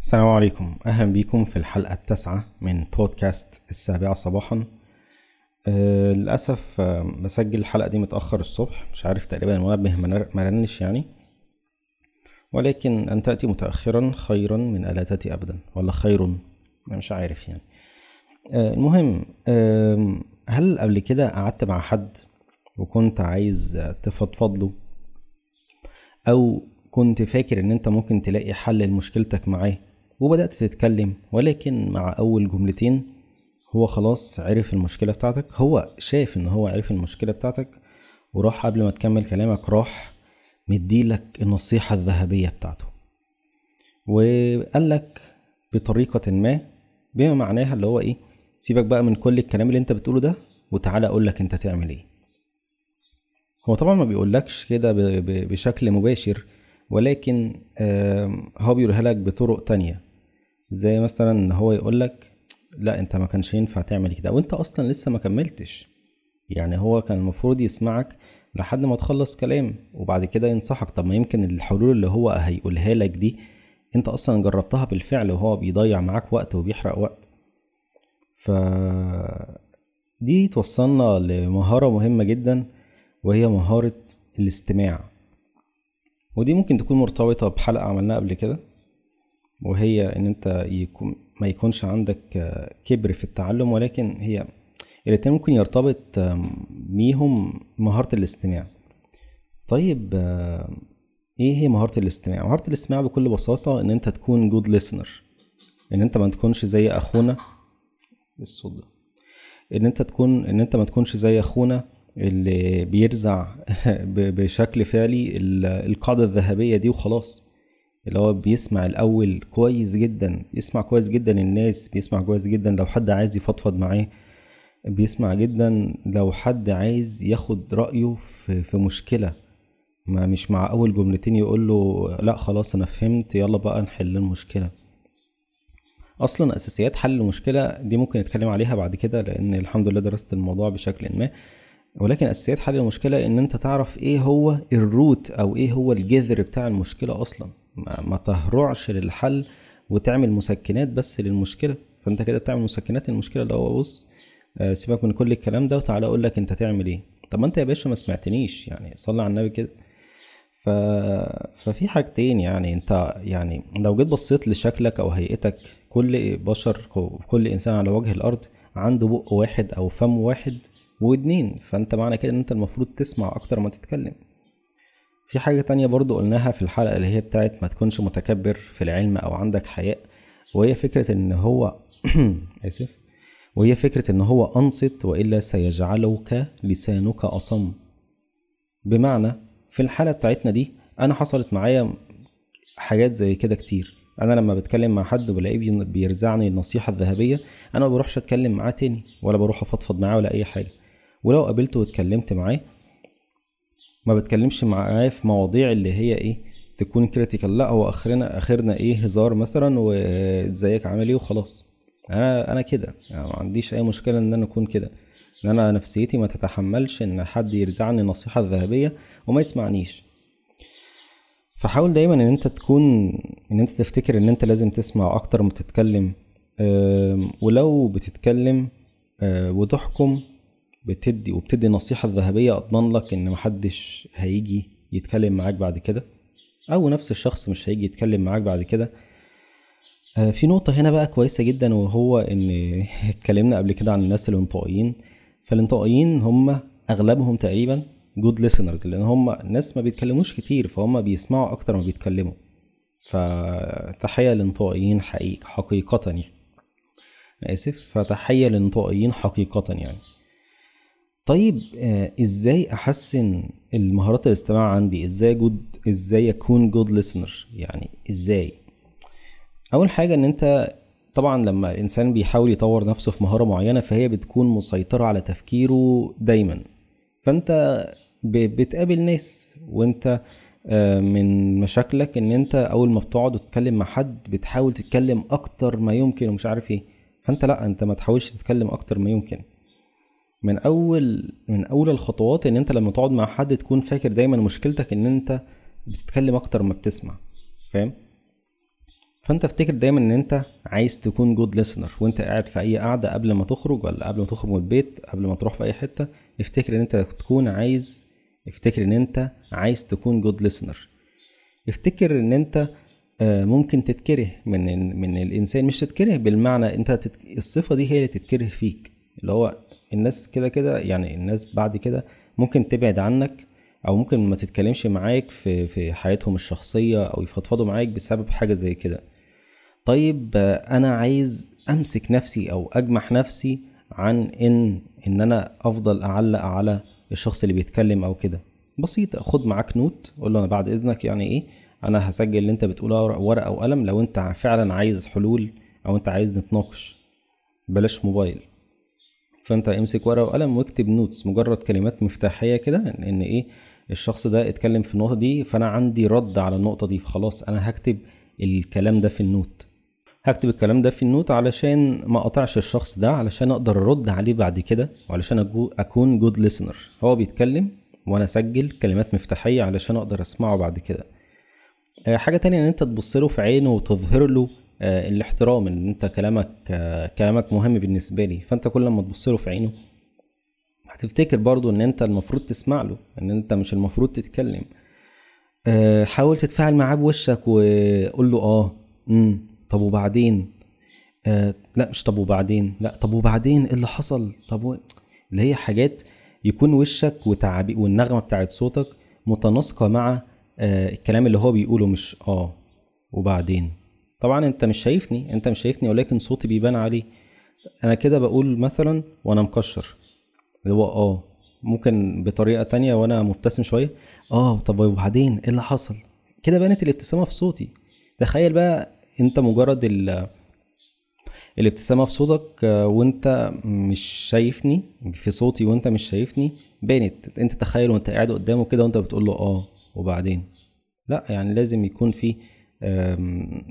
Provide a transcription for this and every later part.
السلام عليكم. أهلا بيكم في الحلقة التاسعة من بودكاست السابعة صباحا. أه للأسف أه بسجل الحلقة دي متأخر الصبح. مش عارف تقريبا المنبه ما رنش يعني. ولكن أن تأتي متأخرا خيرا من ألا تأتي أبدا ولا خير؟ مش عارف يعني. أه المهم أه هل قبل كده قعدت مع حد وكنت عايز تفضفض له؟ أو كنت فاكر إن أنت ممكن تلاقي حل لمشكلتك معاه؟ وبدأت تتكلم ولكن مع أول جملتين هو خلاص عرف المشكلة بتاعتك. هو شاف إن هو عرف المشكلة بتاعتك وراح قبل ما تكمل كلامك راح مديلك النصيحة الذهبية بتاعته. وقالك بطريقة ما بما معناها اللي هو إيه سيبك بقى من كل الكلام اللي أنت بتقوله ده وتعالى أقولك أنت تعمل إيه. هو طبعا ما بيقولكش كده بشكل مباشر ولكن هو بيقولها لك بطرق تانية. زي مثلا إن هو يقول لك لا أنت ما كانش ينفع تعمل كده. وأنت أصلا لسه ما كملتش. يعني هو كان المفروض يسمعك لحد ما تخلص كلام وبعد كده ينصحك. طب ما يمكن الحلول اللي هو هيقولها لك دي أنت أصلا جربتها بالفعل وهو بيضيع معاك وقت وبيحرق وقت. ف دي توصلنا لمهارة مهمة جدا وهي مهارة الاستماع. ودي ممكن تكون مرتبطة بحلقة عملناها قبل كده. وهي إن أنت يكون ما يكونش عندك كبر في التعلم ولكن هي الاتنين ممكن يرتبط بيهم مهارة الاستماع. طيب إيه هي مهارة الاستماع؟ مهارة الاستماع بكل بساطة إن أنت تكون جود listener إن أنت ما تكونش زي أخونا. الصوت ده إن أنت تكون إن أنت ما تكونش زي أخونا اللي بيرزع بشكل فعلي القاعدة الذهبية دي وخلاص. اللي هو بيسمع الأول كويس جدا يسمع كويس جدا الناس بيسمع كويس جدا لو حد عايز يفضفض معاه بيسمع جدا لو حد عايز ياخد رأيه في, في مشكلة. ما مش مع أول جملتين يقول له لا خلاص أنا فهمت يلا بقى نحل المشكلة. أصلا أساسيات حل المشكلة دي ممكن نتكلم عليها بعد كده لأن الحمد لله درست الموضوع بشكل ما. ولكن أساسيات حل المشكلة إن أنت تعرف إيه هو الروت أو إيه هو الجذر بتاع المشكلة أصلا. ما, تهرعش للحل وتعمل مسكنات بس للمشكلة. فأنت كده بتعمل مسكنات للمشكله اللي هو بص سيبك من كل الكلام ده وتعالى أقول لك أنت تعمل إيه. طب ما أنت يا باشا ما سمعتنيش يعني صلي على النبي كده. ف... ففي حاجتين يعني أنت يعني لو جيت بصيت لشكلك أو هيئتك كل بشر كل إنسان على وجه الأرض عنده بق واحد أو فم واحد واتنين. فأنت معنى كده إن أنت المفروض تسمع أكتر ما تتكلم. في حاجة تانية برضو قلناها في الحلقة اللي هي بتاعت ما تكونش متكبر في العلم أو عندك حياء وهي فكرة إن هو آسف وهي فكرة إن هو أنصت وإلا سيجعلك لسانك أصم. بمعنى في الحالة بتاعتنا دي أنا حصلت معايا حاجات زي كده كتير. أنا لما بتكلم مع حد وبلاقيه بيرزعني النصيحة الذهبية أنا ما بروحش أتكلم معاه تاني ولا بروح أفضفض معاه ولا أي حاجة. ولو قابلته واتكلمت معاه ما بتكلمش معاه في مواضيع اللي هي إيه تكون كريتيكال لا هو آخرنا آخرنا إيه هزار مثلا وإزيك عامل إيه وخلاص. أنا أنا كده. يعني ما عنديش أي مشكلة إن أنا أكون كده. إن أنا نفسيتي ما تتحملش إن حد يرزعني النصيحه الذهبيه وما يسمعنيش. فحاول دايما إن أنت تكون إن أنت تفتكر إن أنت لازم تسمع أكتر ما تتكلم ولو بتتكلم وتحكم بتدي وبتدي النصيحة الذهبية أضمن لك إن محدش هيجي يتكلم معاك بعد كده أو نفس الشخص مش هيجي يتكلم معاك بعد كده. في نقطة هنا بقى كويسة جدا وهو إن اتكلمنا قبل كده عن الناس الانطوائيين. فالانطوائيين هم أغلبهم تقريبا good listeners لأن هم ناس ما بيتكلموش كتير فهم بيسمعوا أكتر ما بيتكلموا. فتحية للانطوائيين حقيقة حقيقة يعني. آسف. فتحية للانطوائيين حقيقة يعني. طيب آه إزاي أحسن المهارات الاستماع عندي؟ إزاي good إزاي أكون good listener يعني إزاي؟ أول حاجة إن أنت طبعا لما الإنسان بيحاول يطور نفسه في مهارة معينة فهي بتكون مسيطرة على تفكيره دايما. فأنت بتقابل ناس وأنت آه من مشاكلك إن أنت أول ما بتقعد وتتكلم مع حد بتحاول تتكلم أكتر ما يمكن ومش عارف إيه. فأنت لأ أنت ما تحاولش تتكلم أكتر ما يمكن. من أول من أول الخطوات إن أنت لما تقعد مع حد تكون فاكر دايما مشكلتك إن أنت بتتكلم أكتر ما بتسمع فاهم فأنت افتكر دايما إن أنت عايز تكون good listener وأنت قاعد في أي قعدة قبل ما تخرج ولا قبل ما تخرج من البيت قبل ما تروح في أي حتة افتكر إن أنت تكون عايز افتكر إن أنت عايز تكون good listener افتكر إن أنت آه، ممكن تتكره من من الإنسان مش تتكره بالمعنى أنت. الصفة دي هي اللي تتكره فيك اللي هو الناس كده كده يعني الناس بعد كده ممكن تبعد عنك أو ممكن ما تتكلمش معاك في في حياتهم الشخصية أو يفضفضوا معاك بسبب حاجة زي كده. طيب أنا عايز أمسك نفسي أو أجمح نفسي عن إن إن أنا أفضل أعلق على الشخص اللي بيتكلم أو كده. بسيط خد معاك نوت قول له أنا بعد إذنك يعني إيه أنا هسجل اللي أنت بتقوله ورقة وقلم لو أنت فعلا عايز حلول أو أنت عايز نتناقش. بلاش موبايل. فانت امسك ورقة وقلم واكتب notes مجرد كلمات مفتاحية كده ان إيه الشخص ده اتكلم في النقطة دي فأنا عندي رد على النقطة دي فخلاص أنا هكتب الكلام ده في ال note. هكتب الكلام ده في ال note علشان ما أقطعش الشخص ده علشان أقدر أرد عليه بعد كده وعلشان أكون good listener هو بيتكلم وأنا أسجل كلمات مفتاحية علشان أقدر أسمعه بعد كده. آه، حاجة تانية إن أنت تبص له في عينه وتظهر له الاحترام إن أنت كلامك آه، كلامك مهم بالنسبة لي. فأنت كل ما تبص له في عينه هتفتكر برضو إن أنت المفروض تسمع له إن أنت مش المفروض تتكلم. حاول تتفاعل معاه بوشك وقول له آه امم طب وبعدين؟ آه لا مش طب وبعدين لا طب وبعدين إيه اللي حصل؟ طب و... اللي هي حاجات يكون وشك وتعبي والنغمة بتاعت صوتك متناسقة مع آه الكلام اللي هو بيقوله مش آه وبعدين؟ طبعا أنت مش شايفني أنت مش شايفني ولكن صوتي بيبان عليه. أنا كده بقول مثلا وأنا مكشر. اللي هو آه ممكن بطريقة تانية وأنا مبتسم شوية. آه طب وبعدين؟ إيه اللي حصل؟ كده بانت الابتسامة في صوتي. تخيل بقى أنت مجرد الابتسامة في صوتك آه، وأنت مش شايفني في صوتي وأنت مش شايفني بانت. أنت تخيل وأنت قاعد قدامه كده وأنت بتقول له آه وبعدين؟ لا يعني لازم يكون في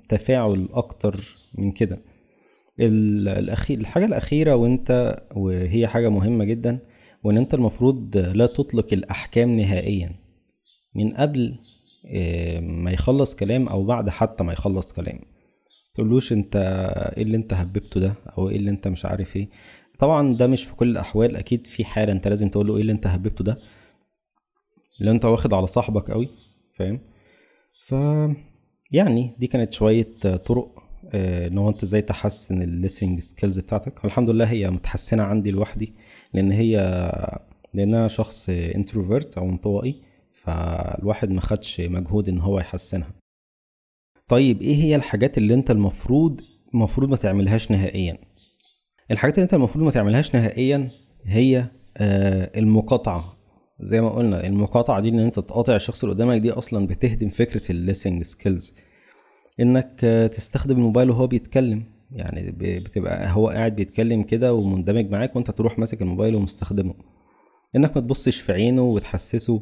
تفاعل أكتر من كده. الاخير الحاجة الأخيرة وأنت وهي حاجة مهمة جدا وإن أنت المفروض لا تطلق الأحكام نهائيا. من قبل ما يخلص كلام أو بعد حتى ما يخلص كلام. تقولوش أنت إيه اللي أنت هببته ده أو إيه اللي أنت مش عارف إيه. طبعا ده مش في كل الأحوال أكيد في حالة أنت لازم تقول له إيه اللي أنت هببته ده. اللي أنت واخد على صاحبك قوي فاهم؟ ف يعني دي كانت شوية طرق آه، إن هو أنت إزاي تحسن ال listening skills بتاعتك. والحمد لله هي متحسنة عندي لوحدي لأن هي لأن أنا شخص introvert أو انطوائي فالواحد ما خدش مجهود إن هو يحسنها. طيب إيه هي الحاجات اللي أنت المفروض المفروض ما تعملهاش نهائيا؟ الحاجات اللي أنت المفروض ما تعملهاش نهائيا هي آه المقاطعة. زي ما قلنا المقاطعة دي إن أنت تقاطع الشخص اللي قدامك دي أصلا بتهدم فكرة ال listening skills إنك تستخدم الموبايل وهو بيتكلم. يعني بتبقى هو قاعد بيتكلم كده ومندمج معاك وأنت تروح ماسك الموبايل ومستخدمه. إنك ما تبصش في عينه وتحسسه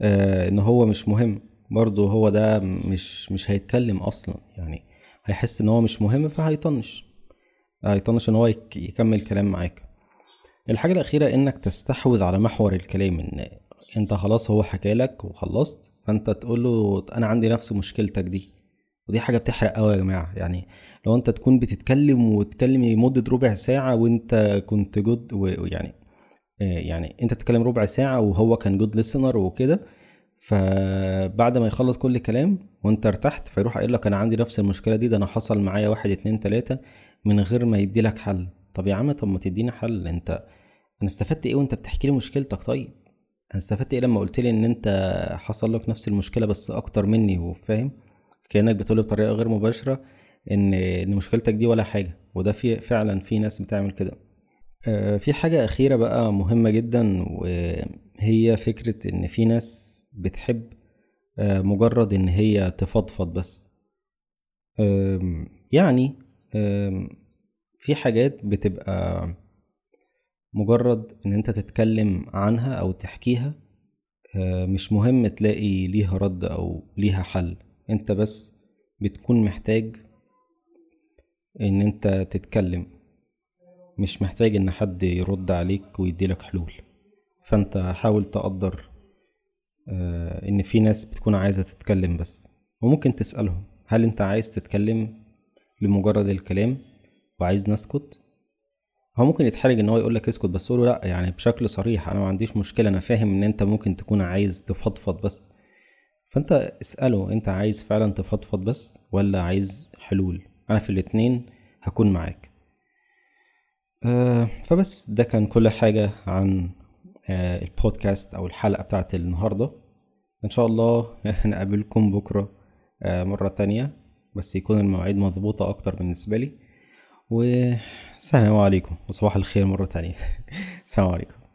آه إن هو مش مهم. برضه هو ده مش مش هيتكلم أصلا. يعني هيحس إن هو مش مهم فهيطنش. هيطنش إن هو يكمل كلام معاك. الحاجة الأخيرة إنك تستحوذ على محور الكلام إن أنت خلاص هو حكالك وخلصت فأنت تقول له أنا عندي نفس مشكلتك دي. ودي حاجة بتحرق أوي يا جماعة. يعني لو أنت تكون بتتكلم وتتكلم لمدة ربع ساعة وأنت كنت جود ويعني يعني أنت بتتكلم ربع ساعة وهو كان جود ليسنر وكده فبعد ما يخلص كل كلام وأنت ارتحت فيروح قايل لك أنا عندي نفس المشكلة دي ده أنا حصل معايا واحد اتنين تلاتة من غير ما يدي لك حل. طب يا عم طب ما تديني حل. أنت أنا استفدت إيه وأنت بتحكي لي مشكلتك؟ طيب أنا استفدت إيه لما قلت لي إن أنت حصل لك نفس المشكلة بس أكتر مني وفاهم؟ كأنك بتقول بطريقة غير مباشرة إن إن مشكلتك دي ولا حاجة وده في فعلا في ناس بتعمل كده. آه، في حاجة أخيرة بقى مهمة جدا وهي فكرة إن في ناس بتحب آه، مجرد إن هي تفضفض بس. يعني في حاجات بتبقى مجرد إن أنت تتكلم عنها أو تحكيها آه، مش مهم تلاقي ليها رد أو ليها حل. أنت بس بتكون محتاج إن أنت تتكلم مش محتاج إن حد يرد عليك ويديلك حلول. فأنت حاول تقدر آه، إن في ناس بتكون عايزة تتكلم بس وممكن تسألهم هل أنت عايز تتكلم لمجرد الكلام وعايز نسكت؟ هو ممكن يتحرج إن هو يقول لك اسكت بس قوله لأ يعني بشكل صريح أنا ما عنديش مشكلة أنا فاهم إن أنت ممكن تكون عايز تفضفض بس. فأنت اسأله أنت عايز فعلا تفضفض بس ولا عايز حلول؟ أنا في الاتنين هكون معاك. آه فبس ده كان كل حاجة عن آه البودكاست أو الحلقة بتاعت النهارده. إن شاء الله نقابلكم بكرة آه مرة تانية بس يكون المواعيد مضبوطه أكتر بالنسبة لي. والسلام عليكم وصباح الخير مرة تانية السلام عليكم.